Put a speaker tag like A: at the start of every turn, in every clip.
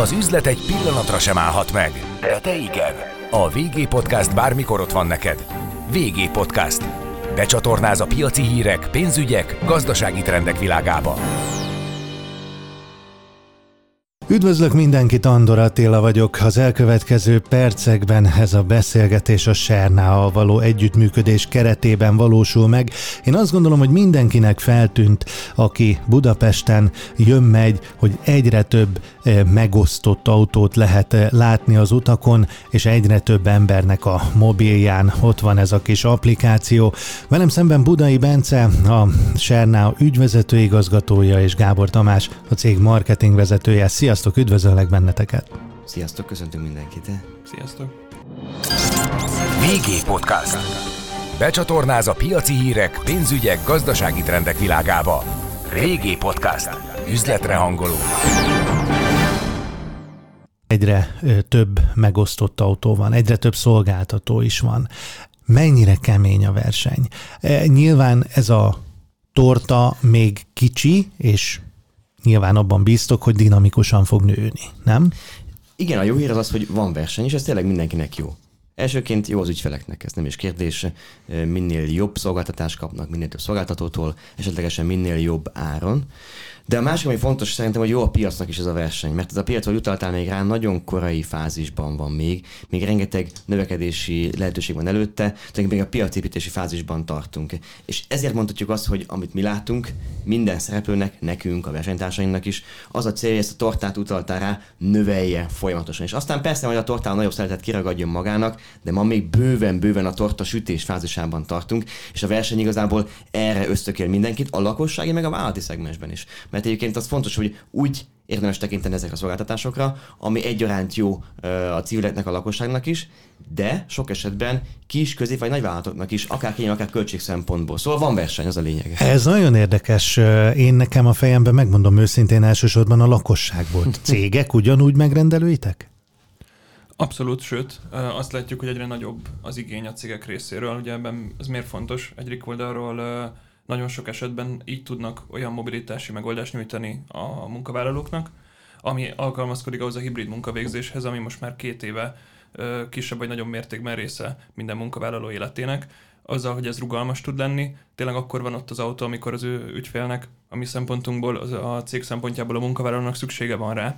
A: Az üzlet egy pillanatra sem állhat meg, de te igen. A VG Podcast bármikor ott van neked. VG Podcast. Becsatornáz a piaci hírek, pénzügyek, gazdasági trendek világába.
B: Üdvözlök mindenkit, Andor Attila vagyok. Az elkövetkező percekben ez a beszélgetés a Sernával való együttműködés keretében valósul meg. Én azt gondolom, hogy mindenkinek feltűnt, aki Budapesten jön-megy, hogy egyre több megosztott autót lehet eh, látni az utakon, és egyre több embernek a mobilján ott van ez a kis applikáció. Velem szemben Budai Bence, a Sernál ügyvezető igazgatója, és Gábor Tamás, a cég marketing vezetője. Szia! Sziasztok, üdvözöllek benneteket!
C: Sziasztok, köszöntünk mindenkit!
D: Sziasztok!
A: VG Podcast. Becsatornáz a piaci hírek, pénzügyek, gazdasági trendek világába. VG Podcast. Üzletre hangoló.
B: Egyre több megosztott autó van, egyre több szolgáltató is van. Mennyire kemény a verseny? Nyilván ez a torta még kicsi, és nyilván abban bíztok, hogy dinamikusan fog nőni, nem?
C: Igen, a jó hír az az, hogy van verseny, és ez tényleg mindenkinek jó. Elsőként jó az ügyfeleknek, ez nem is kérdés. Minél jobb szolgáltatást kapnak, minél több szolgáltatótól, esetlegesen minél jobb áron. De a másik, ami fontos szerintem, hogy jó a piacnak is ez a verseny, mert ez a piac, hogy utaltál még rá, nagyon korai fázisban van még, még rengeteg növekedési lehetőség van előtte, tehát még a piacépítési fázisban tartunk. És ezért mondhatjuk azt, hogy amit mi látunk, minden szereplőnek, nekünk, a versenytársainknak is, az a célja, ezt a tortát utaltál rá, növelje folyamatosan. És aztán persze, hogy a tortán nagyobb szeretet kiragadjon magának, de ma még bőven-bőven a torta sütés fázisában tartunk, és a verseny igazából erre ösztökél mindenkit, a lakossági meg a vállalati szegmensben is mert egyébként az fontos, hogy úgy érdemes tekinteni ezekre a szolgáltatásokra, ami egyaránt jó a civileknek, a lakosságnak is, de sok esetben kis, közép vagy nagyvállalatoknak is, akár kényelmi, akár költség szempontból. Szóval van verseny, az a lényeg.
B: Ez nagyon érdekes. Én nekem a fejemben megmondom őszintén elsősorban a lakosság volt. Cégek ugyanúgy megrendelőitek?
D: Abszolút, sőt, azt látjuk, hogy egyre nagyobb az igény a cégek részéről. Ugye ebben ez miért fontos? Egyik oldalról nagyon sok esetben így tudnak olyan mobilitási megoldást nyújtani a munkavállalóknak, ami alkalmazkodik ahhoz a hibrid munkavégzéshez, ami most már két éve kisebb vagy nagyobb mértékben része minden munkavállaló életének, azzal, hogy ez rugalmas tud lenni, tényleg akkor van ott az autó, amikor az ő ügyfélnek, a mi szempontunkból, az a cég szempontjából a munkavállalónak szüksége van rá.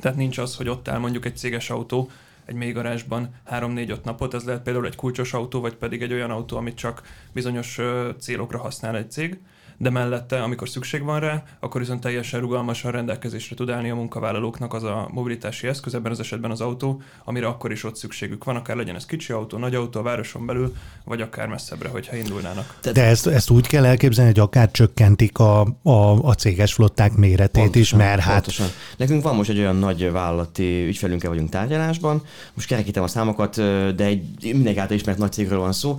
D: Tehát nincs az, hogy ott áll mondjuk egy céges autó, egy mélygarázsban 3-4-5 napot, ez lehet például egy kulcsos autó, vagy pedig egy olyan autó, amit csak bizonyos célokra használ egy cég, de mellette, amikor szükség van rá, akkor viszont teljesen rugalmasan rendelkezésre tud állni a munkavállalóknak az a mobilitási eszköz, ebben az esetben az autó, amire akkor is ott szükségük van, akár legyen ez kicsi autó, nagy autó a városon belül, vagy akár messzebbre, hogyha indulnának.
B: De ezt, ezt úgy kell elképzelni, hogy akár csökkentik a, a, a céges flották méretét pontosan, is, mert hát... Pontosan.
C: Nekünk van most egy olyan nagy vállalati ügyfelünkkel vagyunk tárgyalásban, most kerekítem a számokat, de egy mindenki által ismert nagy cégről van szó,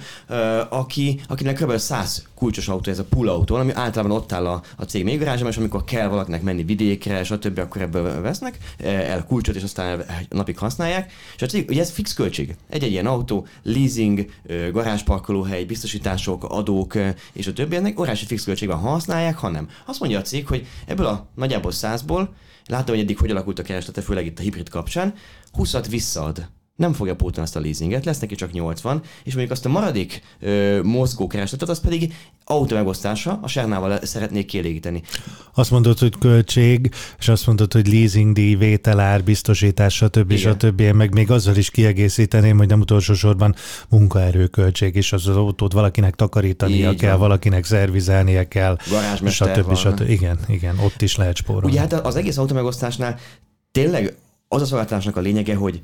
C: aki, akinek kb. 100 kulcsos autó, ez a pull autó, ami általában ott áll a, a cég mélygarázsában, és amikor kell valakinek menni vidékre, és a többi, akkor ebből vesznek eh, el kulcsot, és aztán napig használják. És a cég, ugye ez fix költség. Egy-egy ilyen autó, leasing, garázsparkolóhely, biztosítások, adók, és a többi, ennek órási fix költség van, ha használják, ha nem. Azt mondja a cég, hogy ebből a nagyjából százból, látom, hogy eddig hogy alakult a kereslete, főleg itt a hibrid kapcsán, 20-at visszaad nem fogja pótolni azt a leasinget, lesz neki csak 80, és mondjuk azt a maradék ö, mozgó keresletet, az pedig autómegosztása a sárnával szeretnék kielégíteni.
B: Azt mondod, hogy költség, és azt mondod, hogy leasingdíj, vételár, biztosítás, stb. Igen. stb. Én meg még azzal is kiegészíteném, hogy nem utolsó sorban munkaerőköltség is, az, az autót valakinek takarítania Így kell, van. valakinek szervizelnie kell, stb. stb. Igen, igen, ott is lehet spórolni.
C: Ugye hát az egész autómegosztásnál tényleg az a szolgáltatásnak a lényege, hogy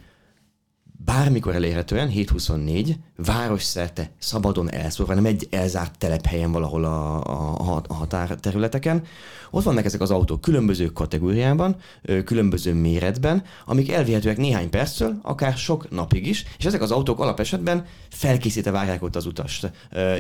C: bármikor elérhetően, 724, városszerte szabadon elszórva, nem egy elzárt telephelyen valahol a, a, a határterületeken. Ott vannak ezek az autók különböző kategóriában, különböző méretben, amik elvihetőek néhány perctől, akár sok napig is, és ezek az autók alapesetben felkészítve várják ott az utast.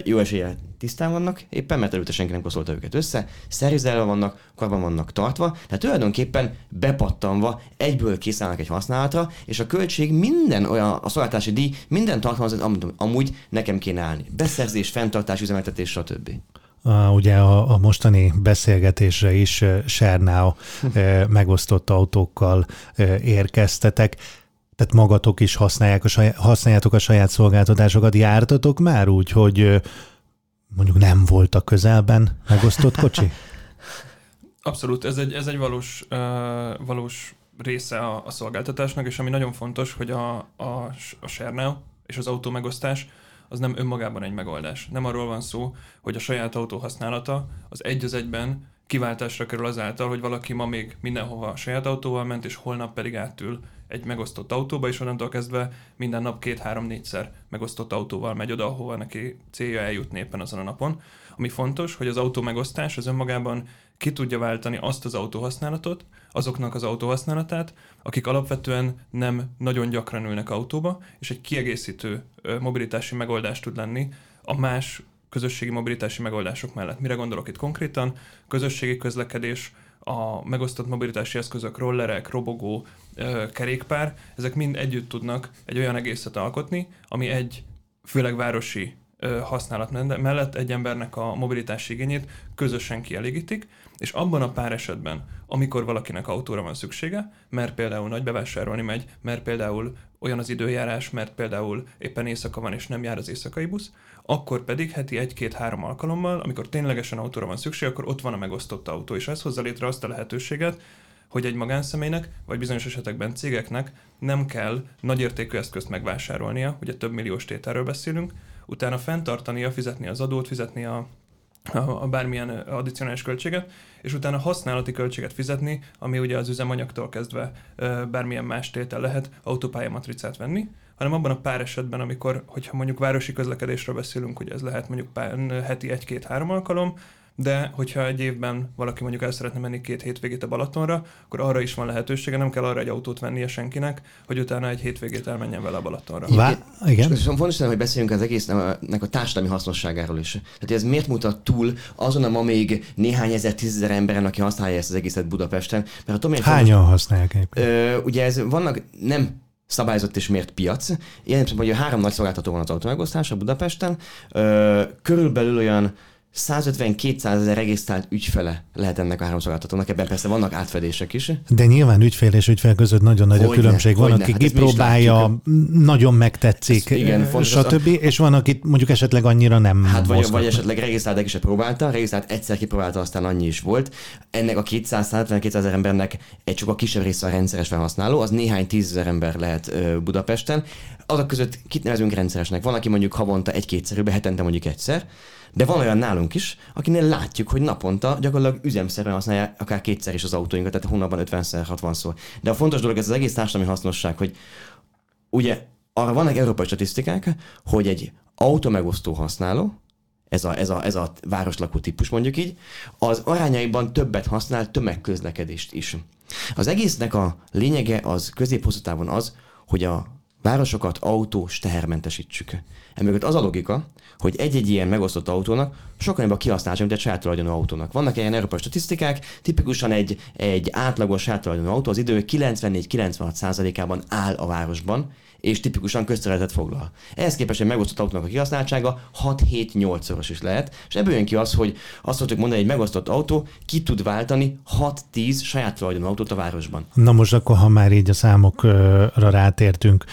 C: Jó esélye tisztán vannak, éppen mert előtte senki nem koszolta őket össze, szervizelve vannak, karban vannak tartva, tehát tulajdonképpen bepattanva egyből készállnak egy használatra, és a költség minden olyan, a szolgáltási díj minden tartalmaz, amit amúgy nekem kéne állni. Beszerzés, fenntartás, üzemeltetés, stb.
B: ugye a, a mostani beszélgetésre is Sernau megosztott autókkal érkeztetek. Tehát magatok is használják a saját, használjátok a saját szolgáltatásokat. Jártatok már úgy, hogy mondjuk nem volt a közelben megosztott kocsi?
D: Abszolút, ez egy, ez egy valós, uh, valós része a, a szolgáltatásnak, és ami nagyon fontos, hogy a, a, a Sernau és az autó megosztás az nem önmagában egy megoldás. Nem arról van szó, hogy a saját autó használata az egy az egyben kiváltásra kerül azáltal, hogy valaki ma még mindenhova a saját autóval ment, és holnap pedig átül egy megosztott autóba, és onnantól kezdve minden nap két-három-négyszer megosztott autóval megy oda, ahova neki célja eljutni éppen azon a napon. Ami fontos, hogy az autó megosztás az önmagában ki tudja váltani azt az autóhasználatot, azoknak az autóhasználatát, akik alapvetően nem nagyon gyakran ülnek autóba, és egy kiegészítő mobilitási megoldás tud lenni a más közösségi mobilitási megoldások mellett. Mire gondolok itt konkrétan? Közösségi közlekedés, a megosztott mobilitási eszközök, rollerek, robogó, kerékpár, ezek mind együtt tudnak egy olyan egészet alkotni, ami egy főleg városi használat mellett egy embernek a mobilitási igényét közösen kielégítik, és abban a pár esetben, amikor valakinek autóra van szüksége, mert például nagy bevásárolni megy, mert például olyan az időjárás, mert például éppen éjszaka van és nem jár az éjszakai busz, akkor pedig heti egy-két-három alkalommal, amikor ténylegesen autóra van szükség, akkor ott van a megosztott autó, és ez hozza létre azt a lehetőséget, hogy egy magánszemélynek, vagy bizonyos esetekben cégeknek nem kell nagyértékű eszközt megvásárolnia, ugye több milliós tételről beszélünk, utána fenntartania, fizetni az adót, fizetni a, a, bármilyen addicionális költséget, és utána használati költséget fizetni, ami ugye az üzemanyagtól kezdve bármilyen más tétel lehet, autópályamatricát venni, hanem abban a pár esetben, amikor, hogyha mondjuk városi közlekedésről beszélünk, hogy ez lehet mondjuk pár, heti egy-két-három alkalom, de hogyha egy évben valaki mondjuk el szeretne menni két hétvégét a Balatonra, akkor arra is van lehetősége, nem kell arra egy autót vennie senkinek, hogy utána egy hétvégét elmenjen vele a Balatonra.
C: Vá- igen. És fontos hogy beszéljünk az egésznek a társadalmi hasznosságáról is. Tehát ez miért mutat túl azon a ma még néhány ezer, tízezer emberen, aki használja ezt az egészet Budapesten?
B: Mert tudom, Hányan fontos, használják
C: Ö, ugye ez vannak nem szabályozott és mért piac. Ilyen hogy a három nagy szolgáltató van az autómegosztása Budapesten. Ö, körülbelül olyan 150-200 ezer regisztrált ügyfele lehet ennek a három szolgáltatónak, ebben persze vannak átfedések is.
B: De nyilván ügyfél és ügyfél között nagyon nagy a különbség. Van, aki hát kipróbálja, nagyon megtetszik, Ez, igen, stb. Az... És van, akit mondjuk esetleg annyira nem
C: Hát vagy, vagy esetleg regisztrált, is próbálta, regisztrált egyszer kipróbálta, aztán annyi is volt. Ennek a 200-150-200 ezer embernek egy csak a kisebb része a rendszeres felhasználó, az néhány tízezer ember lehet Budapesten. Azok között kit nevezünk rendszeresnek? Van, aki mondjuk havonta egy-kétszer, hetente mondjuk egyszer, de van olyan nálunk is, akinél látjuk, hogy naponta gyakorlatilag üzemszerűen használja akár kétszer is az autóinkat, tehát hónapban 50-szer, 60-szor. De a fontos dolog ez az egész társadalmi hasznosság, hogy ugye arra vannak európai statisztikák, hogy egy automegosztó használó, ez a, ez, a, ez a városlakó típus mondjuk így, az arányaiban többet használ tömegközlekedést is. Az egésznek a lényege az közép távon az, hogy a városokat autós tehermentesítsük. Emögött az a logika, hogy egy-egy ilyen megosztott autónak sokkal jobb a kihasználása, mint egy saját autónak. Vannak ilyen európai statisztikák, tipikusan egy, egy átlagos saját tulajdonú autó az idő 94-96%-ában áll a városban, és tipikusan közterületet foglal. Ehhez képest egy megosztott autónak a kihasználtsága 6-7-8-szoros is lehet, és ebből jön ki az, hogy azt szoktuk mondani, hogy egy megosztott autó ki tud váltani 6-10 saját tulajdonú autót a városban.
B: Na most akkor, ha már így a számokra rátértünk,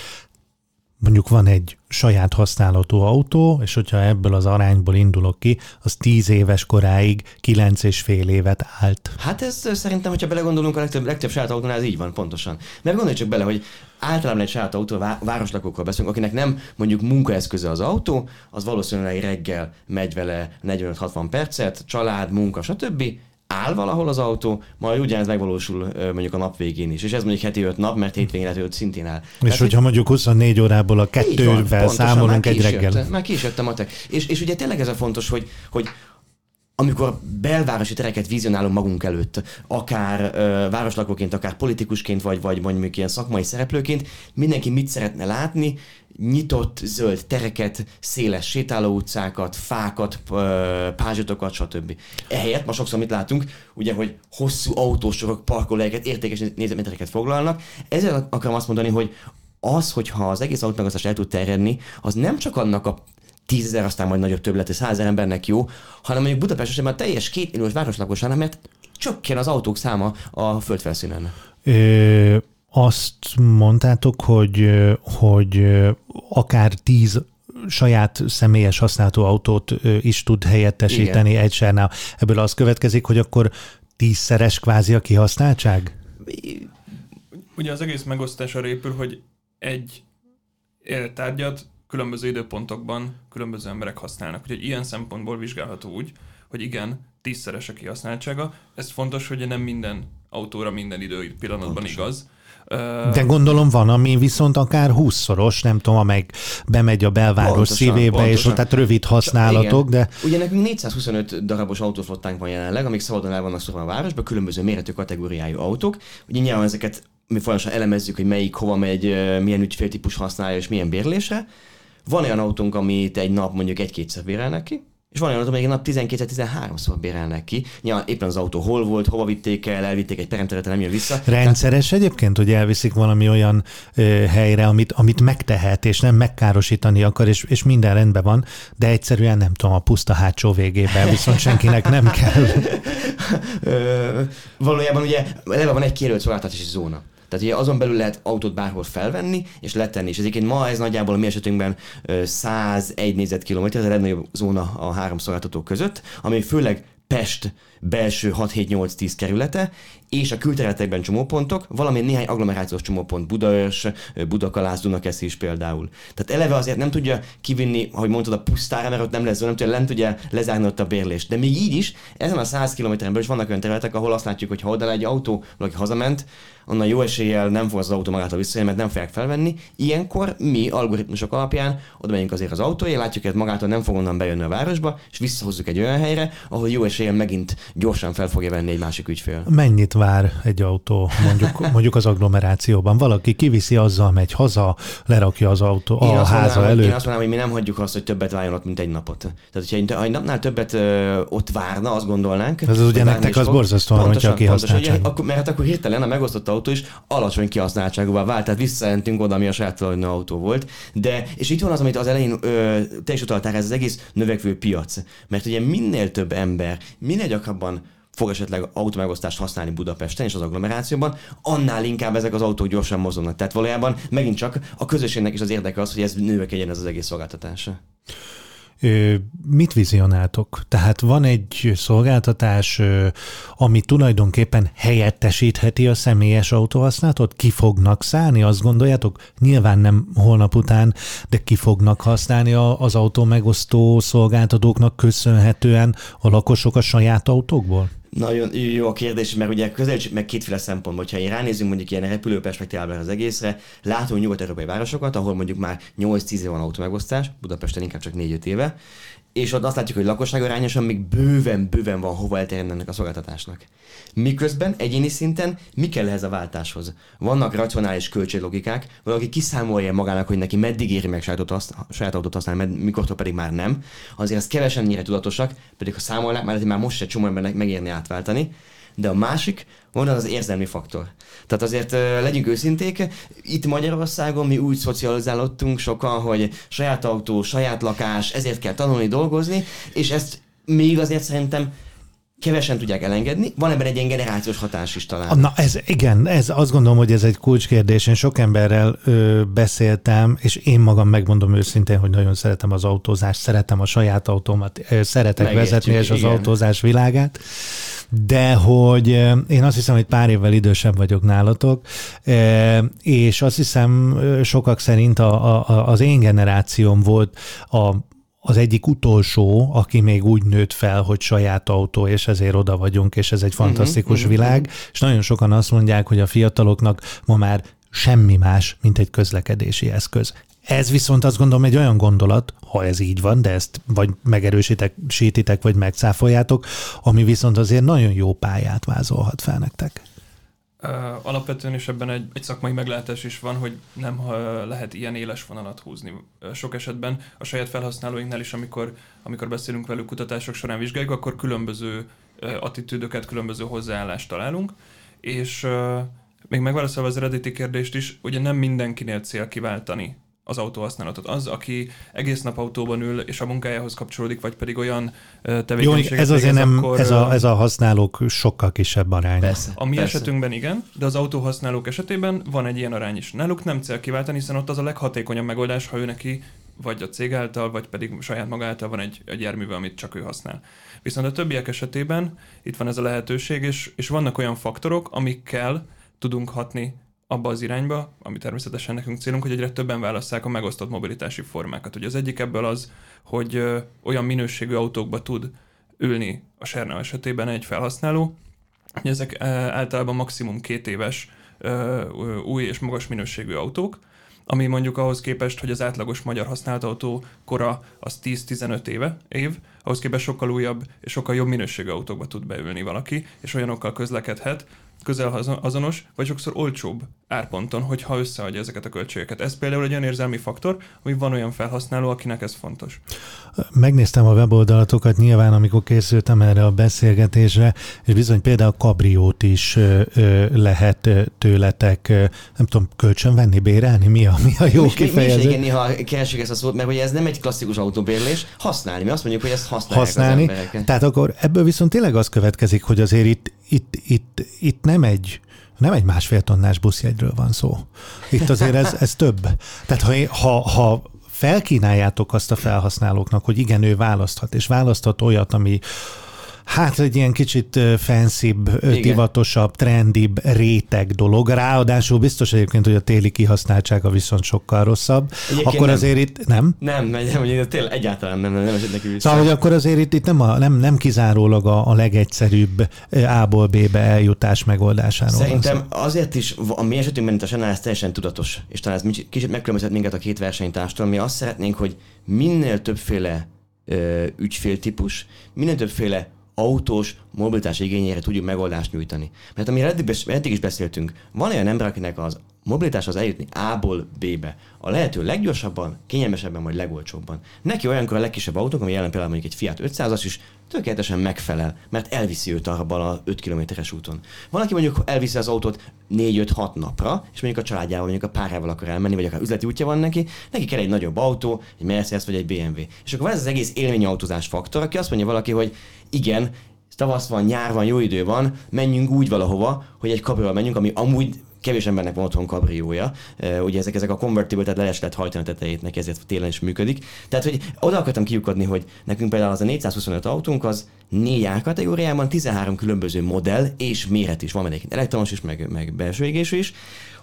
B: mondjuk van egy saját használatú autó, és hogyha ebből az arányból indulok ki, az tíz éves koráig kilenc és fél évet állt.
C: Hát ez szerintem, hogyha belegondolunk, a legtöbb, legtöbb saját autónál ez így van pontosan. Mert gondolj csak bele, hogy általában egy saját autó, városlakókkal beszélünk, akinek nem mondjuk munkaeszköze az autó, az valószínűleg reggel megy vele 45-60 percet, család, munka, stb áll valahol az autó, majd ugyanez megvalósul mondjuk a nap végén is. És ez mondjuk heti öt nap, mert hétvégén lehet szintén áll.
B: És Tehát, hogyha mondjuk 24 órából a kettővel számolunk egy reggel.
C: Már ki is a matek. És, és ugye tényleg ez a fontos, hogy, hogy amikor belvárosi tereket vizionálunk magunk előtt, akár ö, városlakóként, akár politikusként, vagy, vagy mondjuk ilyen szakmai szereplőként, mindenki mit szeretne látni, nyitott zöld tereket, széles sétáló utcákat, fákat, pázsitokat, stb. Ehelyett ma sokszor mit látunk, ugye, hogy hosszú autósorok, parkolóhelyeket, értékes négyzetmétereket foglalnak. Ezzel akarom azt mondani, hogy az, hogyha az egész autómegosztás el tud terjedni, az nem csak annak a tízezer, aztán majd nagyobb többlet, százezer embernek jó, hanem mondjuk Budapest esetben a teljes két milliós városlakosságnak, mert csökken az autók száma a földfelszínen.
B: Ö, azt mondtátok, hogy, hogy akár tíz saját személyes használatú autót is tud helyettesíteni Igen. egy sárnál. Ebből az következik, hogy akkor tízszeres kvázi a kihasználtság?
D: Ugye az egész megosztás arra épül, hogy egy tárgyat különböző időpontokban különböző emberek használnak. Úgyhogy ilyen szempontból vizsgálható úgy, hogy igen, tízszeres a kihasználtsága. Ez fontos, hogy nem minden autóra minden idő pillanatban Pontosan. igaz.
B: De gondolom van, ami viszont akár húszszoros, nem tudom, amelyik bemegy a belváros pontosan, szívébe, pontosan. és ott tehát rövid használatok, de...
C: Ugye nekünk 425 darabos autóflottánk van jelenleg, amik szabadon el vannak szorva a városban, különböző méretű kategóriájú autók. Ugye nyilván ezeket mi folyamatosan elemezzük, hogy melyik hova megy, milyen ügyféltípus használja és milyen bérlésre. Van olyan autónk, amit egy nap mondjuk egy-kétszer bérelnek ki, és van olyan, amelyik nap 12-13-szor bérelnek ki. Nyilván éppen az autó hol volt, hova vitték el, elvitték egy peremterületen, nem jön vissza.
B: Rendszeres Tehát... egyébként, hogy elviszik valami olyan ö, helyre, amit, amit megtehet, és nem megkárosítani akar, és, és minden rendben van, de egyszerűen nem tudom, a puszta hátsó végében, viszont senkinek nem kell.
C: ö, valójában ugye eleve van egy kérőt szolgáltatási zóna. Tehát ugye azon belül lehet autót bárhol felvenni és letenni. És egyébként ma ez nagyjából a mi esetünkben 101 négyzetkilométer, ez a legnagyobb zóna a három szolgáltató között, ami főleg Pest belső 6-7-8-10 kerülete, és a külterületekben csomópontok, valamint néhány agglomerációs csomópont, Budaörs, Budakalász, Dunakeszi is például. Tehát eleve azért nem tudja kivinni, ahogy mondtad, a pusztára, mert ott nem lesz, nem tudja, nem tudja lezárni ott a bérlést. De még így is, ezen a 100 kilométeren belül is vannak olyan területek, ahol azt látjuk, hogy ha oda egy autó, valaki hazament, onnan jó eséllyel nem fog az autó magától visszajönni, mert nem fogják felvenni. Ilyenkor mi algoritmusok alapján oda megyünk azért az autóért, látjuk, hogy magától nem fog onnan bejönni a városba, és visszahozzuk egy olyan helyre, ahol jó eséllyel megint gyorsan fel fogja venni egy másik ügyfél.
B: Mennyit vár egy autó mondjuk, mondjuk az agglomerációban? Valaki kiviszi azzal, megy haza, lerakja az autó a háza
C: mondanám,
B: előtt.
C: Én azt mondanám, hogy mi nem hagyjuk azt, hogy többet várjon ott, mint egy napot. Tehát, hogyha egy napnál többet ö, ott várna, azt gondolnánk.
B: Ez az ugye nektek az borzasztóan, hogyha kihasználtság.
C: Akkor, mert akkor hirtelen a megosztott autó is alacsony kihasználtságúvá vált, tehát visszajelentünk oda, ami a saját autó volt. De, és itt van az, amit az elején ö, te is utaltál, ez az egész növekvő piac. Mert ugye minél több ember, minél gyakrabban fog esetleg autómegosztást használni Budapesten és az agglomerációban, annál inkább ezek az autók gyorsan mozognak. Tehát valójában megint csak a közösségnek is az érdeke az, hogy ez növekedjen ez az egész szolgáltatása.
B: Mit vizionáltok? Tehát van egy szolgáltatás, ami tulajdonképpen helyettesítheti a személyes autóhasználatot? Ki fognak szállni, azt gondoljátok? Nyilván nem holnap után, de ki fognak használni az autó megosztó szolgáltatóknak köszönhetően a lakosok a saját autókból?
C: Nagyon jó a kérdés, mert ugye közelítsük meg kétféle szempontból. Ha én ránézünk mondjuk ilyen repülő perspektívában az egészre, látunk nyugat-európai városokat, ahol mondjuk már 8-10 éve van autómegosztás, Budapesten inkább csak 4-5 éve, és ott azt látjuk, hogy lakosság arányosan még bőven, bőven van hova elterjedni ennek a szolgáltatásnak. Miközben egyéni szinten mi kell ehhez a váltáshoz? Vannak racionális költséglogikák, valaki kiszámolja magának, hogy neki meddig éri meg saját autót, saját autót használni, med, mikortól pedig már nem. Azért ez kevesen ennyire tudatosak, pedig ha számolnák, már, már most se csomó embernek megérni átváltani. De a másik, van az az érzelmi faktor. Tehát azért legyünk őszinték, itt Magyarországon mi úgy szocializálódtunk sokan, hogy saját autó, saját lakás, ezért kell tanulni, dolgozni, és ezt még azért szerintem kevesen tudják elengedni. Van ebben egy ilyen generációs hatás is talán.
B: Na ez igen, ez azt gondolom, hogy ez egy kulcskérdés. Én sok emberrel ö, beszéltem, és én magam megmondom őszintén, hogy nagyon szeretem az autózást, szeretem a saját autómat, ö, szeretek Megértjük, vezetni, és az igen. autózás világát de hogy én azt hiszem, hogy pár évvel idősebb vagyok nálatok, és azt hiszem sokak szerint a, a, az én generációm volt a az egyik utolsó, aki még úgy nőtt fel, hogy saját autó, és ezért oda vagyunk, és ez egy mhm, fantasztikus uh-huh, világ, uh-huh. és nagyon sokan azt mondják, hogy a fiataloknak ma már semmi más, mint egy közlekedési eszköz. Ez viszont azt gondolom egy olyan gondolat, ha ez így van, de ezt vagy megerősítitek, vagy megcáfoljátok, ami viszont azért nagyon jó pályát vázolhat fel nektek.
D: Alapvetően is ebben egy, egy szakmai meglátás is van, hogy nem uh, lehet ilyen éles vonalat húzni. Sok esetben a saját felhasználóinknál is, amikor, amikor beszélünk velük kutatások során vizsgáljuk, akkor különböző attitűdöket, különböző hozzáállást találunk, és még megválaszolva az eredeti kérdést is, ugye nem mindenkinél cél kiváltani az autóhasználatot. Az, aki egész nap autóban ül, és a munkájához kapcsolódik, vagy pedig olyan tevékenységet
B: Jó, ez azért nem, akkor, ez, a, ez a használók sokkal kisebb arány.
D: Persze, a mi persze. esetünkben igen, de az autóhasználók esetében van egy ilyen arány is. Náluk nem cél kiváltani, hiszen ott az a leghatékonyabb megoldás, ha ő neki vagy a cég által, vagy pedig saját maga által van egy, egy járműve, amit csak ő használ. Viszont a többiek esetében itt van ez a lehetőség, és, és vannak olyan faktorok, amikkel tudunk hatni abba az irányba, ami természetesen nekünk célunk, hogy egyre többen válasszák a megosztott mobilitási formákat. Ugye az egyik ebből az, hogy olyan minőségű autókba tud ülni a Serna esetében egy felhasználó, hogy ezek általában maximum két éves új és magas minőségű autók, ami mondjuk ahhoz képest, hogy az átlagos magyar használt autó kora az 10-15 éve, év, ahhoz képest sokkal újabb és sokkal jobb minőségű autókba tud beülni valaki, és olyanokkal közlekedhet, közel azonos, vagy sokszor olcsóbb árponton, hogyha összeadja ezeket a költségeket. Ez például egy olyan érzelmi faktor, hogy van olyan felhasználó, akinek ez fontos.
B: Megnéztem a weboldalatokat nyilván, amikor készültem erre a beszélgetésre, és bizony például kabriót is ö, ö, lehet tőletek, ö, nem tudom, kölcsön venni, bérelni? Mi a, mi a jó mi, kifejezés? Mi, mi
C: igen, néha keresjük ezt a szót, mert hogy ez nem egy klasszikus autóbérlés, használni. Mi azt mondjuk, hogy ezt használják
B: használni. az emberek. Tehát akkor ebből viszont tényleg az következik, hogy azért itt, itt, itt, itt nem egy nem egy másfél tonnás buszjegyről van szó. Itt azért ez, ez több. Tehát ha, ha, ha felkínáljátok azt a felhasználóknak, hogy igen, ő választhat, és választhat olyat, ami Hát egy ilyen kicsit fenszibb, divatosabb, trendibb réteg dolog. Ráadásul biztos egyébként, hogy a téli kihasználtsága viszont sokkal rosszabb. Egyébként akkor nem. azért itt nem?
C: Nem, nem, nem tényleg egyáltalán nem, nem, nem esett neki
B: vissza. Szóval, hogy akkor azért itt, itt nem, a, nem, nem kizárólag a, a legegyszerűbb A-ból B-be eljutás megoldásáról
C: Szerintem azért is, a mi esetünkben itt a Senál ez teljesen tudatos, és talán ez kicsit megkülönbözhet minket a két versenytárstól. Mi azt szeretnénk, hogy minél többféle ö, ügyféltípus, minél többféle autós mobilitás igényére tudjuk megoldást nyújtani. Mert amire eddig, eddig is beszéltünk, van olyan ember, akinek az mobilitás az eljutni A-ból B-be. A lehető leggyorsabban, kényelmesebben, vagy legolcsóbban. Neki olyankor a legkisebb autók, ami jelen például mondjuk egy Fiat 500-as is, tökéletesen megfelel, mert elviszi őt arra a 5 kilométeres úton. Van, aki mondjuk elviszi az autót 4-5-6 napra, és mondjuk a családjával, mondjuk a párával akar elmenni, vagy akár üzleti útja van neki, neki kell egy nagyobb autó, egy Mercedes vagy egy BMW. És akkor van ez az egész élményautózás faktor, aki azt mondja valaki, hogy igen, tavasz van, nyár van, jó idő van, menjünk úgy valahova, hogy egy kabrival menjünk, ami amúgy kevés embernek van otthon kabriója. Ugye ezek, ezek a convertible, tehát le lehet hajtani a tetejét neki, ezért télen is működik. Tehát, hogy oda akartam kiukadni, hogy nekünk például az a 425 autónk az négy árkategóriában 13 különböző modell és méret is van, egyébként elektromos is, meg, meg belső égésű is,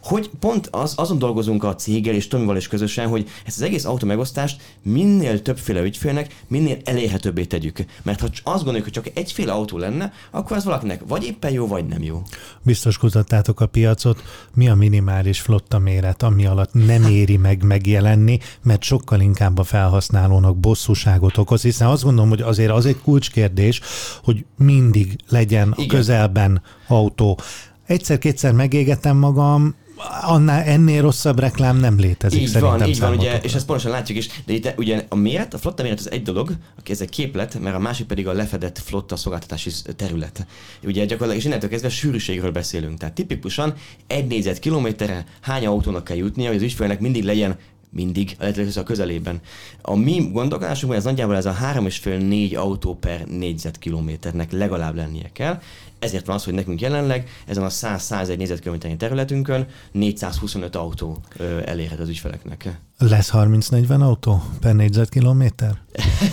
C: hogy pont az, azon dolgozunk a céggel és Tomival is közösen, hogy ezt az egész autó megosztást minél többféle ügyfélnek, minél elérhetőbbé tegyük. Mert ha azt gondoljuk, hogy csak egyféle autó lenne, akkor az valakinek vagy éppen jó, vagy nem jó.
B: Biztos kutattátok a piacot, mi a minimális flotta méret, ami alatt nem éri meg megjelenni, mert sokkal inkább a felhasználónak bosszúságot okoz, hiszen azt gondolom, hogy azért az egy kulcskérdés, hogy mindig legyen Igen. a közelben autó. Egyszer-kétszer megégetem magam, annál ennél rosszabb reklám nem létezik
C: így szerintem van, így van, ugye, és ezt pontosan látjuk is, de itt ugye a méret, a flotta méret az egy dolog, ez egy képlet, mert a másik pedig a lefedett flotta szolgáltatási terület. Ugye gyakorlatilag, és innentől kezdve sűrűségről beszélünk. Tehát tipikusan egy négyzetkilométerre hány autónak kell jutnia, hogy az ügyfélnek mindig legyen mindig, illetve a közelében. A mi gondolkodásunkban ez nagyjából ez a 3,5-4 autó per négyzetkilométernek legalább lennie kell, ezért van az, hogy nekünk jelenleg ezen a 100-101 négyzetkilométernyi területünkön 425 autó elérhet az ügyfeleknek.
B: Lesz 30-40 autó per négyzetkilométer?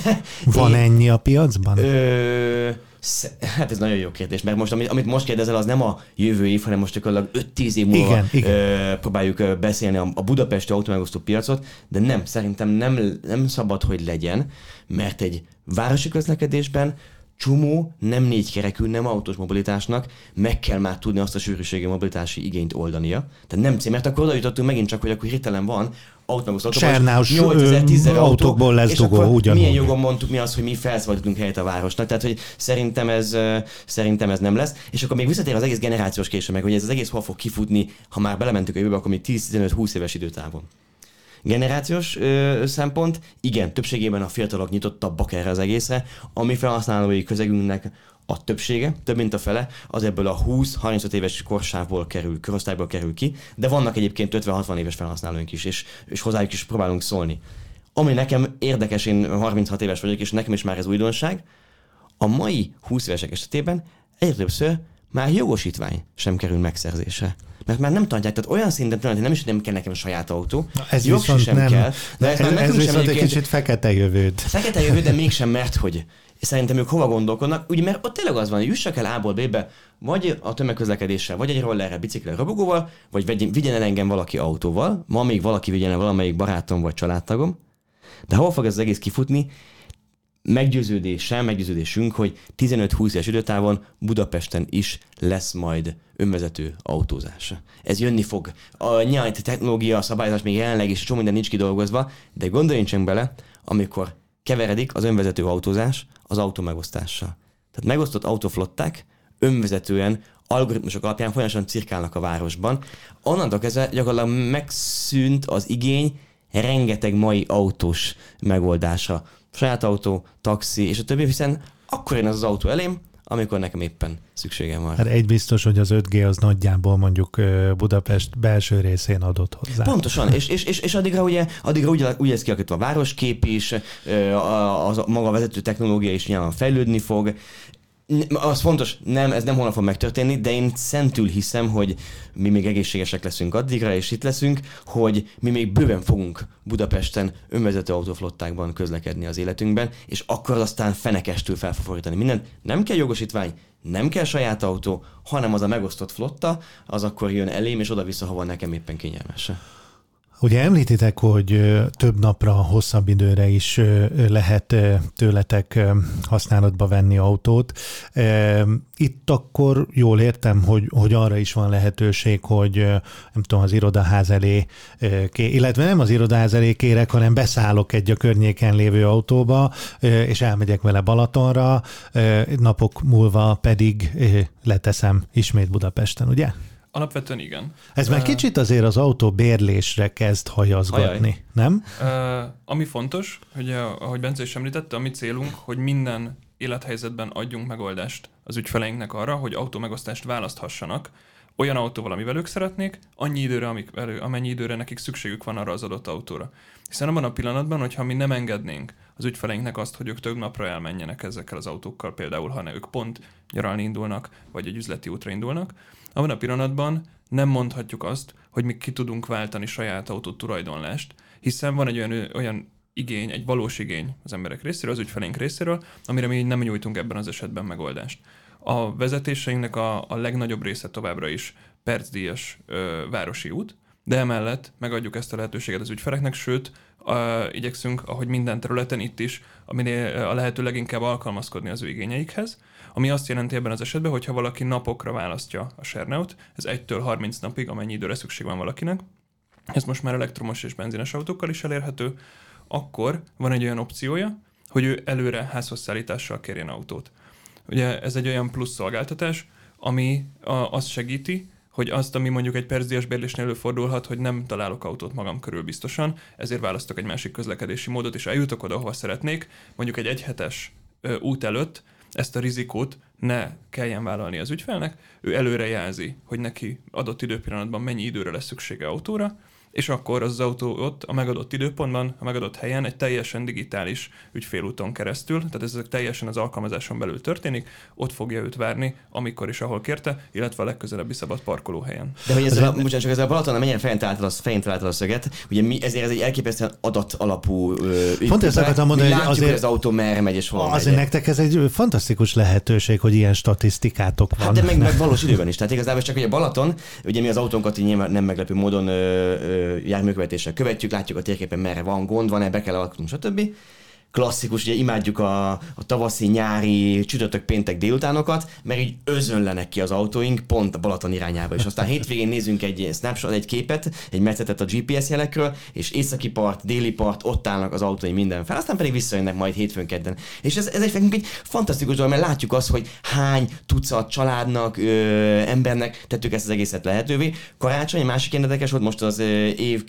B: van ennyi a piacban? Ö,
C: Hát ez nagyon jó kérdés, mert most amit, amit most kérdezel, az nem a jövő év, hanem most csak 5-10 év múlva igen, igen. Ö, próbáljuk beszélni a, a budapesti autómegosztó piacot, de nem, szerintem nem, nem szabad, hogy legyen, mert egy városi közlekedésben csomó nem négy kerekű, nem autós mobilitásnak meg kell már tudni azt a sűrűségi mobilitási igényt oldania. Tehát nem cím, mert akkor oda jutottunk megint csak, hogy akkor hirtelen van autóbusz
B: Sernás autókból lesz dugó, ugyanúgy.
C: Milyen jogon mondtuk mi az, hogy mi felszabadítunk helyet a városnak, tehát hogy szerintem ez, szerintem ez nem lesz. És akkor még visszatér az egész generációs késő meg, hogy ez az egész hol fog kifutni, ha már belementünk a jövőbe, akkor még 10-15-20 éves időtávon generációs ö, szempont, igen, többségében a fiatalok nyitottabbak erre az egészre, ami felhasználói közegünknek a többsége, több mint a fele, az ebből a 20-35 éves korsávból kerül, korosztályból kerül ki, de vannak egyébként 50-60 éves felhasználóink is, és, és hozzájuk is próbálunk szólni. Ami nekem érdekes, én 36 éves vagyok, és nekem is már ez újdonság, a mai 20 évesek esetében egyre többször már jogosítvány sem kerül megszerzésre. Mert már nem tartják, tehát olyan szinten hogy nem is nem kell nekem saját autó,
B: Na, ez viszont sem nem, kell. De ez, ez, ez viszont egy kicsit fekete jövőd.
C: Fekete jövő, de mégsem, mert hogy szerintem ők hova gondolkodnak, ugye mert ott tényleg az van, hogy jussak el A-ból B-be, vagy a tömegközlekedéssel, vagy egy rollerre, biciklivel, robogóval, vagy vigyen el engem valaki autóval, ma még valaki vigyen el valamelyik barátom vagy családtagom, de hol fog ez az egész kifutni? Meggyőződésem, meggyőződésünk, hogy 15-20 éves időtávon Budapesten is lesz majd önvezető autózás. Ez jönni fog. A nyilván technológia, a szabályozás még jelenleg is csomó minden nincs kidolgozva, de gondoljunk bele, amikor keveredik az önvezető autózás az autómegosztással. Tehát megosztott autóflották önvezetően algoritmusok alapján folyamatosan cirkálnak a városban. Onnantól kezdve gyakorlatilag megszűnt az igény rengeteg mai autós megoldásra. Saját autó, taxi és a többi, hiszen akkor én az az autó elém, amikor nekem éppen szükségem van.
B: Hát egy biztos, hogy az 5G az nagyjából mondjuk Budapest belső részén adott hozzá.
C: Pontosan, és, és, és, és addigra ugye, addigra ugye, ugye ez kialakítva a városkép is, a, a, a maga a vezető technológia is nyilván fejlődni fog, az fontos, nem, ez nem holnap fog megtörténni, de én szentül hiszem, hogy mi még egészségesek leszünk addigra, és itt leszünk, hogy mi még bőven fogunk Budapesten önvezető autóflottákban közlekedni az életünkben, és akkor aztán fenekestül fel fog fordítani mindent. Nem kell jogosítvány, nem kell saját autó, hanem az a megosztott flotta, az akkor jön elém, és oda-vissza, hova nekem éppen kényelmes.
B: Ugye említitek, hogy több napra, hosszabb időre is lehet tőletek használatba venni autót. Itt akkor jól értem, hogy, hogy arra is van lehetőség, hogy nem tudom, az irodaház elé, illetve nem az irodaház elé kérek, hanem beszállok egy a környéken lévő autóba, és elmegyek vele Balatonra, napok múlva pedig leteszem ismét Budapesten, ugye?
D: Alapvetően igen.
B: Ez már kicsit azért az autó bérlésre kezd hajazgatni, Ajaj. nem?
D: Uh, ami fontos, hogy ahogy Bence is említette, a mi célunk, hogy minden élethelyzetben adjunk megoldást az ügyfeleinknek arra, hogy autómegosztást választhassanak, olyan autóval, amivel ők szeretnék, annyi időre, amik, amennyi időre nekik szükségük van arra az adott autóra. Hiszen abban a pillanatban, hogyha mi nem engednénk az ügyfeleinknek azt, hogy ők több napra elmenjenek ezekkel az autókkal, például ha ne ők pont nyaralni indulnak, vagy egy üzleti útra indulnak, abban a pillanatban nem mondhatjuk azt, hogy mi ki tudunk váltani saját autó tulajdonlást, hiszen van egy olyan, olyan igény, egy valós igény az emberek részéről, az ügyfeleink részéről, amire mi nem nyújtunk ebben az esetben megoldást. A vezetéseinknek a, a legnagyobb része továbbra is percdíjas ö, városi út, de emellett megadjuk ezt a lehetőséget az ügyfeleknek, sőt, a, igyekszünk, ahogy minden területen itt is, aminél a lehető leginkább alkalmazkodni az ő igényeikhez, ami azt jelenti ebben az esetben, hogy ha valaki napokra választja a Serneut, ez 1-től 30 napig, amennyi időre szükség van valakinek, ez most már elektromos és benzines autókkal is elérhető, akkor van egy olyan opciója, hogy ő előre házhoz szállítással kérjen autót. Ugye ez egy olyan plusz szolgáltatás, ami a, azt segíti, hogy azt, ami mondjuk egy percdias bérlésnél előfordulhat, hogy nem találok autót magam körül biztosan, ezért választok egy másik közlekedési módot, és eljutok oda, ahova szeretnék, mondjuk egy egyhetes út előtt ezt a rizikót ne kelljen vállalni az ügyfelnek, ő előre jelzi, hogy neki adott időpillanatban mennyi időre lesz szüksége autóra, és akkor az autó ott a megadott időpontban, a megadott helyen egy teljesen digitális ügyfélúton keresztül, tehát ez teljesen az alkalmazáson belül történik, ott fogja őt várni, amikor is, ahol kérte, illetve a legközelebbi szabad parkolóhelyen.
C: De hogy ezzel, bocsánat, csak ezzel a Balaton mennyire fején találtad, az, fején találtad a szöget, ugye mi, ezért ez egy elképesztően adat alapú
B: Pont ezt akartam mondani,
C: hogy azért hogy az autó merre megy és hol
B: Azért megy. nektek ez egy fantasztikus lehetőség, hogy ilyen statisztikátok van. Hát
C: de meg, meg valós időben is. Tehát igazából csak, hogy a Balaton, ugye mi az autónkat így nyilván nem meglepő módon ö, ö, járműkövetéssel követjük, látjuk a térképen merre van gond, van-e, be kell alkotnunk, stb klasszikus, ugye imádjuk a, a tavaszi, nyári, csütörtök, péntek délutánokat, mert így özönlenek ki az autóink pont a Balaton irányába. És aztán hétvégén nézünk egy snapshot, egy képet, egy metszetet a GPS jelekről, és északi part, déli part, ott állnak az autóink minden fel, aztán pedig visszajönnek majd hétfőn kedden. És ez, ez egy, egy fantasztikus dolog, mert látjuk azt, hogy hány tucat családnak, ö, embernek tettük ezt az egészet lehetővé. Karácsony, másik érdekes volt most az év,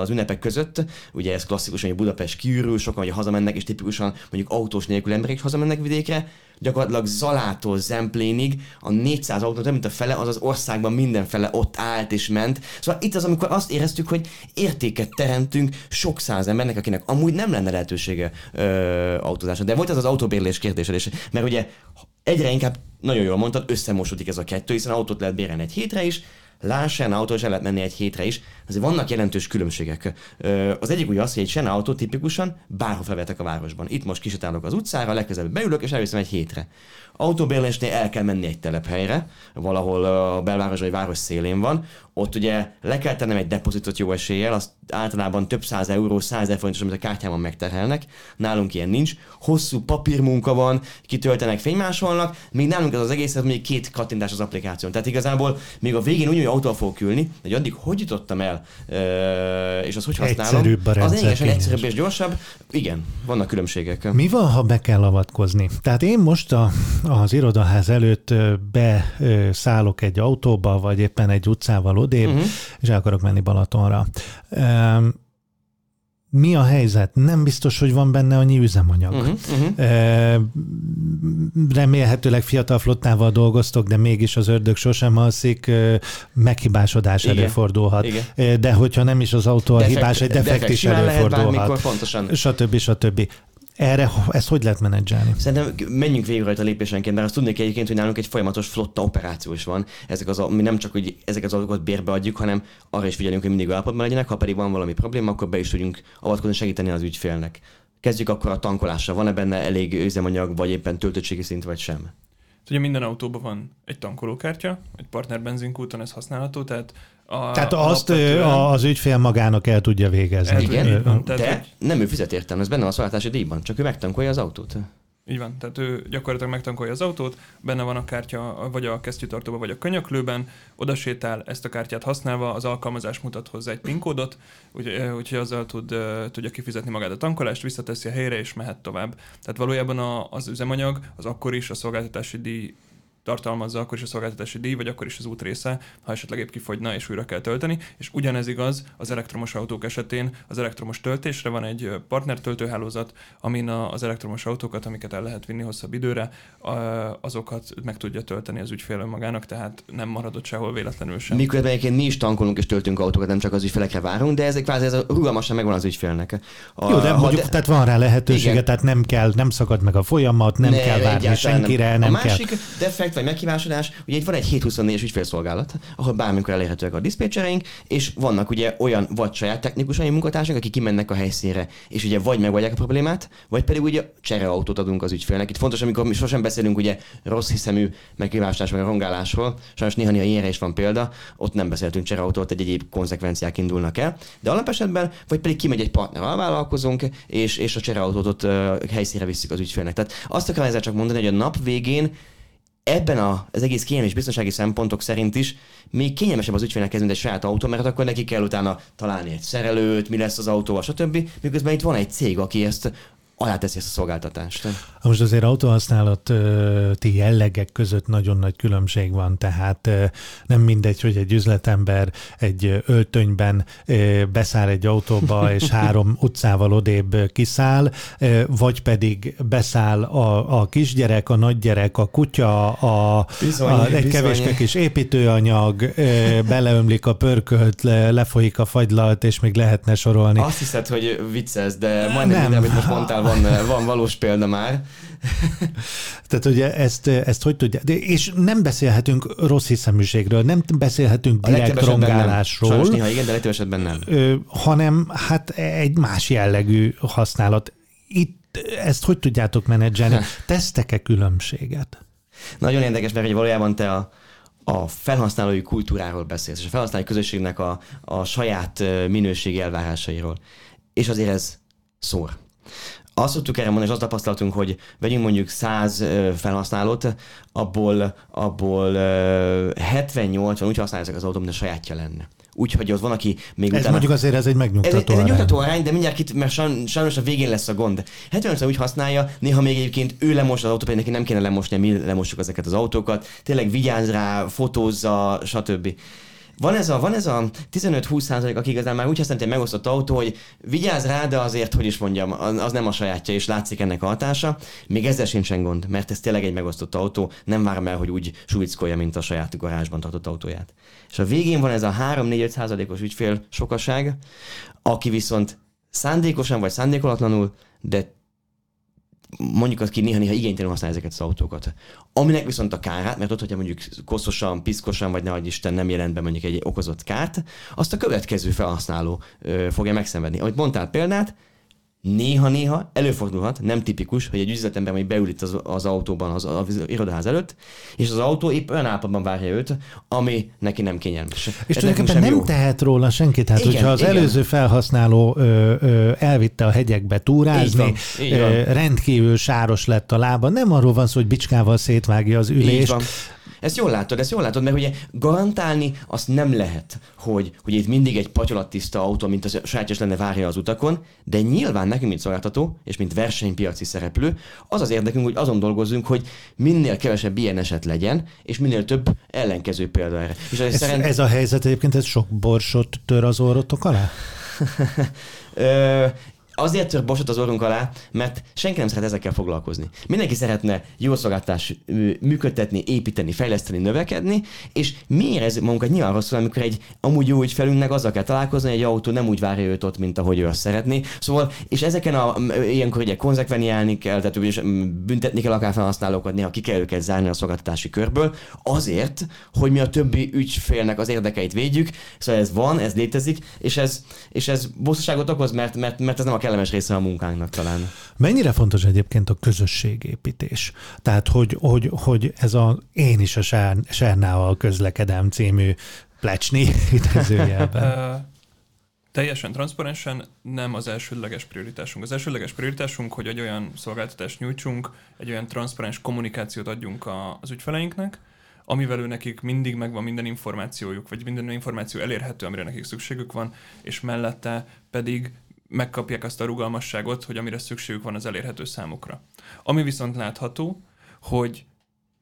C: az ünnepek között, ugye ez klasszikus, hogy Budapest kiürül, sokan hogy hazamennek, és tipikusan mondjuk autós nélkül emberek is hazamennek vidékre, gyakorlatilag Zalától Zemplénig a 400 autó, több mint a fele, az az országban mindenfele ott állt és ment. Szóval itt az, amikor azt éreztük, hogy értéket teremtünk sok száz embernek, akinek amúgy nem lenne lehetősége ö, autózásra. De volt ez az autóbérlés kérdése mert ugye egyre inkább, nagyon jól mondtad, összemosódik ez a kettő, hiszen autót lehet bérelni egy hétre is, Lásán autó, és el lehet menni egy hétre is. Azért vannak jelentős különbségek. Az egyik ugye az, hogy egy Sena autó tipikusan bárhol felvetek a városban. Itt most kisetálok az utcára, legközelebb beülök, és elviszem egy hétre. Autóbérlésnél el kell menni egy telephelyre, valahol a belváros vagy város szélén van, ott ugye le kell tennem egy depozitot jó eséllyel, azt általában több száz euró, száz forintos, amit a kártyában megterhelnek. Nálunk ilyen nincs. Hosszú papírmunka van, kitöltenek, fénymásolnak, még nálunk ez az egész, ez még két kattintás az applikáción. Tehát igazából még a végén úgy, hogy autóval fogok ülni, hogy addig hogy jutottam el, és az hogy használom,
B: Egyszerűbb a
C: az
B: rendszer,
C: egyszerűbb, egyszerűbb
B: kényes.
C: és gyorsabb. Igen, vannak különbségek.
B: Mi van, ha be kell avatkozni? Tehát én most a, az irodaház előtt beszállok egy autóba, vagy éppen egy utcával odébb, uh-huh. és el akarok menni Balatonra. Üm, Mi a helyzet? Nem biztos, hogy van benne annyi üzemanyag.
C: Uh-huh, uh-huh.
B: Remélhetőleg fiatal flottával dolgoztok, de mégis az ördög sosem alszik, meghibásodás
C: Igen.
B: előfordulhat.
C: Igen.
B: De hogyha nem is az autó a hibás, egy defekt is
C: simán lehet
B: előfordulhat.
C: bármikor, pontosan.
B: Stb. stb. Erre ezt hogy lehet menedzselni?
C: Szerintem menjünk végig rajta lépésenként, mert azt tudni kell egyébként, hogy nálunk egy folyamatos flotta operáció is van. Ezek az, mi nem csak, hogy ezeket az autókat bérbe adjuk, hanem arra is figyelünk, hogy mindig állapotban legyenek, ha pedig van valami probléma, akkor be is tudjunk avatkozni, segíteni az ügyfélnek. Kezdjük akkor a tankolással. Van-e benne elég üzemanyag, vagy éppen töltöttségi szint, vagy sem?
D: Ugye minden autóban van egy tankolókártya, egy partner benzinkúton ez használható, tehát a,
B: Tehát azt a- az ügyfél magának el tudja végezni.
D: El
C: Igen.
D: Tehát,
C: De
D: hogy-
C: nem ő fizet értelme, ez benne van a szolgáltatási díjban, csak ő megtankolja az autót.
D: Így van, tehát ő gyakorlatilag megtankolja az autót, benne van a kártya vagy a kesztyűtartóban, vagy a könyöklőben, oda sétál, ezt a kártyát használva, az alkalmazás mutat hozzá egy PIN kódot, úgy- úgyhogy azzal tud, tudja kifizetni magát a tankolást, visszateszi a helyre és mehet tovább. Tehát valójában a, az üzemanyag az akkor is a szolgáltatási díj tartalmazza akkor is a szolgáltatási díj, vagy akkor is az út része, ha esetleg épp kifogyna és újra kell tölteni. És ugyanez igaz az elektromos autók esetén. Az elektromos töltésre van egy partner töltőhálózat, amin a- az elektromos autókat, amiket el lehet vinni hosszabb időre, azokat meg tudja tölteni az ügyfél önmagának, tehát nem maradott sehol véletlenül sem.
C: Miközben egyébként mi is tankolunk és töltünk autókat, nem csak az ügyfelekre várunk, de ezek kvázi ez a rugalmasan megvan az ügyfélnek. A,
B: Jó, de mondjuk, tehát van rá lehetősége,
C: Igen.
B: tehát nem kell, nem szakad meg a folyamat, nem
C: Ne,
B: kell várni senkire, nem,
C: a
B: kell.
C: másik defekt vagy meghibásodás, ugye itt van egy 724-es ügyfélszolgálat, ahol bármikor elérhetőek a diszpécsereink, és vannak ugye olyan vagy saját technikusai munkatársak, akik kimennek a helyszínre, és ugye vagy megoldják a problémát, vagy pedig ugye csereautót adunk az ügyfélnek. Itt fontos, amikor mi sosem beszélünk ugye rossz hiszemű meghibásodás vagy rongálásról, sajnos néha-néha ilyenre is van példa, ott nem beszéltünk csereautót, egy egyéb konzekvenciák indulnak el, de alapesetben, vagy pedig kimegy egy partner alvállalkozónk, és, és a csereautót ott ö, helyszínre visszük az ügyfélnek. Tehát azt akarom ezzel csak mondani, hogy a nap végén ebben a, az egész kényelmi és biztonsági szempontok szerint is még kényelmesebb az ügyfélnek kezdeni egy saját autó, mert akkor neki kell utána találni egy szerelőt, mi lesz az autóval, stb. Miközben itt van egy cég, aki ezt aláteszi ezt a szolgáltatást.
B: Most azért autóhasználati jellegek között nagyon nagy különbség van, tehát nem mindegy, hogy egy üzletember egy öltönyben beszáll egy autóba, és három utcával odébb kiszáll, vagy pedig beszáll a, a kisgyerek, a nagygyerek, a kutya, a,
C: Bizony,
B: a egy kevéske kis építőanyag, beleömlik a pörkölt, le, lefolyik a fagylalt, és még lehetne sorolni.
C: Azt hiszed, hogy vicces, de majdnem
B: Nem.
C: minden, amit most mondtál, van, van valós példa már.
B: Tehát ugye ezt, ezt hogy tudja, de, és nem beszélhetünk rossz hiszeműségről, nem beszélhetünk direkt
C: esetben nem.
B: rongálásról,
C: Sajnos néha igen, de legtöbb esetben nem.
B: ö, hanem hát egy más jellegű használat. Itt ezt hogy tudjátok menedzselni? Tesztek-e különbséget?
C: Nagyon érdekes, mert hogy valójában te a, a felhasználói kultúráról beszélsz, és a felhasználói közösségnek a, a saját minőségi elvárásairól. És azért ez szór. Azt tudtuk erre mondani, és azt tapasztaltunk, hogy vegyünk mondjuk 100 ö, felhasználót, abból, abból ö, 70-80 úgy használják az autó, mint a sajátja lenne. Úgyhogy ott van, aki még
B: Ez
C: utána...
B: mondjuk azért ez egy
C: Ez,
B: megnyugtató
C: egy- ez egy
B: arány.
C: nyugtató arány, de mindjárt kit, mert sajn- sajnos a végén lesz a gond. 70 úgy használja, néha még egyébként ő lemos az autót, pedig neki nem kéne lemosni, mi lemossuk ezeket az autókat. Tényleg vigyáz rá, fotózza, stb. Van ez a, van ez a 15-20 százalék, aki igazán már úgy használja egy megosztott autó, hogy vigyáz rá, de azért, hogy is mondjam, az nem a sajátja, és látszik ennek a hatása. Még ezzel sincsen gond, mert ez tényleg egy megosztott autó, nem várom el, hogy úgy súlycolja, mint a saját garázsban tartott autóját. És a végén van ez a 3-4-5 százalékos ügyfél sokaság, aki viszont szándékosan vagy szándékolatlanul, de mondjuk az ki néha-néha igénytelenül használja ezeket az autókat. Aminek viszont a kárát, mert ott, hogyha mondjuk koszosan, piszkosan, vagy nehogy Isten nem jelent be mondjuk egy okozott kárt, azt a következő felhasználó ö, fogja megszenvedni. Ahogy mondtál példát, néha-néha előfordulhat, nem tipikus, hogy egy üzletember majd beül itt az, az autóban az, az irodaház előtt, és az autó épp olyan állapotban várja őt, ami neki nem kényelmes.
B: És tulajdonképpen nem jó. tehet róla senki, tehát igen, hogyha az igen. előző felhasználó ö, ö, elvitte a hegyekbe túrázni, így van, így van. Ö, rendkívül sáros lett a lába, nem arról van szó, hogy bicskával szétvágja az ülést,
C: ezt jól látod, ezt jól látod, mert ugye garantálni azt nem lehet, hogy, hogy itt mindig egy patyolattiszta autó, mint a sajátjas lenne várja az utakon, de nyilván nekünk, mint szolgáltató, és mint versenypiaci szereplő, az az érdekünk, hogy azon dolgozunk, hogy minél kevesebb ilyen eset legyen, és minél több ellenkező példa erre. És
B: ez, szerint... ez a helyzet egyébként, ez sok borsot tör az orrotok alá?
C: Azért tör bosot az orrunk alá, mert senki nem szeret ezekkel foglalkozni. Mindenki szeretne jó szolgáltás működtetni, építeni, fejleszteni, növekedni, és mi érezzük magunkat nyilván rosszul, amikor egy amúgy jó ügyfelünknek azzal kell találkozni, hogy egy autó nem úgy várja őt ott, mint ahogy ő azt szeretné. Szóval, és ezeken a, ilyenkor ugye konzekveniálni kell, tehát és büntetni kell akár felhasználókat, néha ki kell őket zárni a szolgáltatási körből, azért, hogy mi a többi ügyfélnek az érdekeit védjük. Szóval ez van, ez létezik, és ez, és ez bosszúságot okoz, mert, mert, mert ez nem a kellemes része a munkánknak talán.
B: Mennyire fontos egyébként a közösségépítés? Tehát, hogy, hogy, hogy ez a Én is a Sernával közlekedem című plecsni idézőjelben.
D: Teljesen transzparensen nem az elsődleges prioritásunk. Az elsődleges prioritásunk, hogy egy olyan szolgáltatást nyújtsunk, egy olyan transzparens kommunikációt adjunk az ügyfeleinknek, amivel ő nekik mindig megvan minden információjuk, vagy minden információ elérhető, amire nekik szükségük van, és mellette pedig megkapják azt a rugalmasságot, hogy amire szükségük van az elérhető számukra. Ami viszont látható, hogy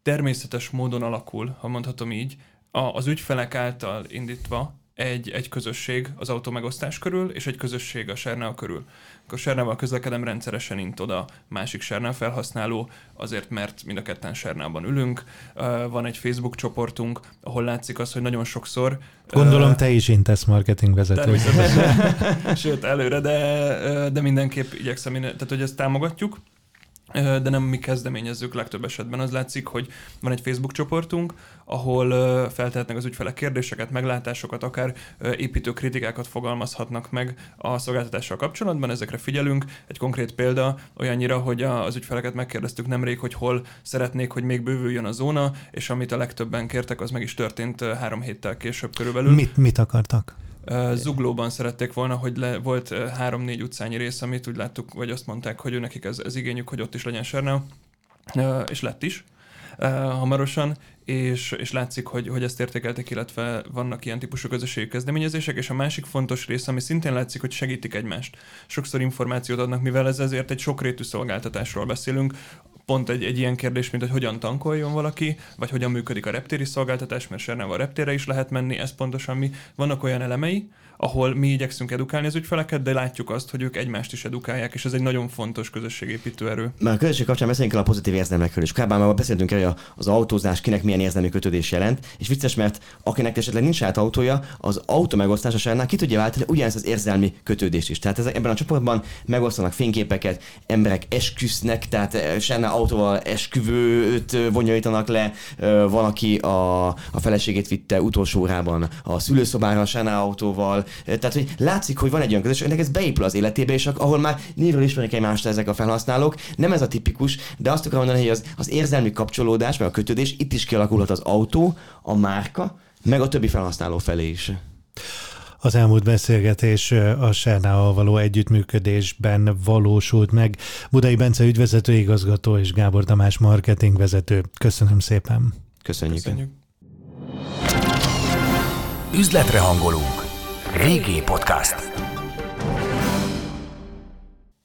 D: természetes módon alakul, ha mondhatom így, az ügyfelek által indítva egy, egy közösség az autómegosztás körül, és egy közösség a Sernál körül. Akkor Sernával közlekedem rendszeresen int oda másik Sernál felhasználó, azért mert mind a ketten Sernában ülünk. Van egy Facebook csoportunk, ahol látszik az, hogy nagyon sokszor...
B: Gondolom te is intesz marketing vezető.
D: Sőt, előre, de, de mindenképp igyekszem, tehát hogy ezt támogatjuk de nem mi kezdeményezzük legtöbb esetben. Az látszik, hogy van egy Facebook csoportunk, ahol feltehetnek az ügyfelek kérdéseket, meglátásokat, akár építő kritikákat fogalmazhatnak meg a szolgáltatással kapcsolatban, ezekre figyelünk. Egy konkrét példa olyannyira, hogy az ügyfeleket megkérdeztük nemrég, hogy hol szeretnék, hogy még bővüljön a zóna, és amit a legtöbben kértek, az meg is történt három héttel később körülbelül.
B: Mit, mit akartak?
D: Zuglóban szerették volna, hogy le, volt három-négy utcányi rész, amit úgy láttuk, vagy azt mondták, hogy nekik ez, ez igényük, hogy ott is legyen Sernau, és lett is hamarosan, és, és látszik, hogy, hogy ezt értékelték, illetve vannak ilyen típusú közösségi kezdeményezések, és a másik fontos rész, ami szintén látszik, hogy segítik egymást. Sokszor információt adnak, mivel ez ezért egy sokrétű szolgáltatásról beszélünk, pont egy, egy ilyen kérdés, mint hogy hogyan tankoljon valaki, vagy hogyan működik a reptéri szolgáltatás, mert Sernával reptére is lehet menni, ez pontosan mi. Vannak olyan elemei, ahol mi igyekszünk edukálni az ügyfeleket, de látjuk azt, hogy ők egymást is edukálják, és ez egy nagyon fontos közösségépítő erő.
C: Már a közösség kapcsán beszéljünk el a pozitív érzelmekről, és korábban már beszéltünk el, hogy az autózás kinek milyen érzelmi kötődés jelent, és vicces, mert akinek esetleg nincs saját autója, az autó megosztása során ki tudja váltani ugyanezt az érzelmi kötődést is. Tehát ezek, ebben a csoportban megosztanak fényképeket, emberek esküsznek, tehát eh, Sárnál autóval esküvőt bonyolítanak le, van, aki a, a feleségét vitte utolsó órában a szülőszobára Sárnál autóval, tehát, hogy látszik, hogy van egy olyan közösség, ennek ez beépül az életébe, és ahol már névről ismernek egymást ezek a felhasználók. Nem ez a tipikus, de azt akarom mondani, hogy az, az érzelmi kapcsolódás, meg a kötődés itt is kialakulhat az autó, a márka, meg a többi felhasználó felé is.
B: Az elmúlt beszélgetés a Sernával való együttműködésben valósult meg. Budai Bence ügyvezető igazgató és Gábor Tamás marketingvezető. Köszönöm szépen.
C: Köszönjük. Köszönjük.
A: Üzletre hangolunk. Régi Podcast.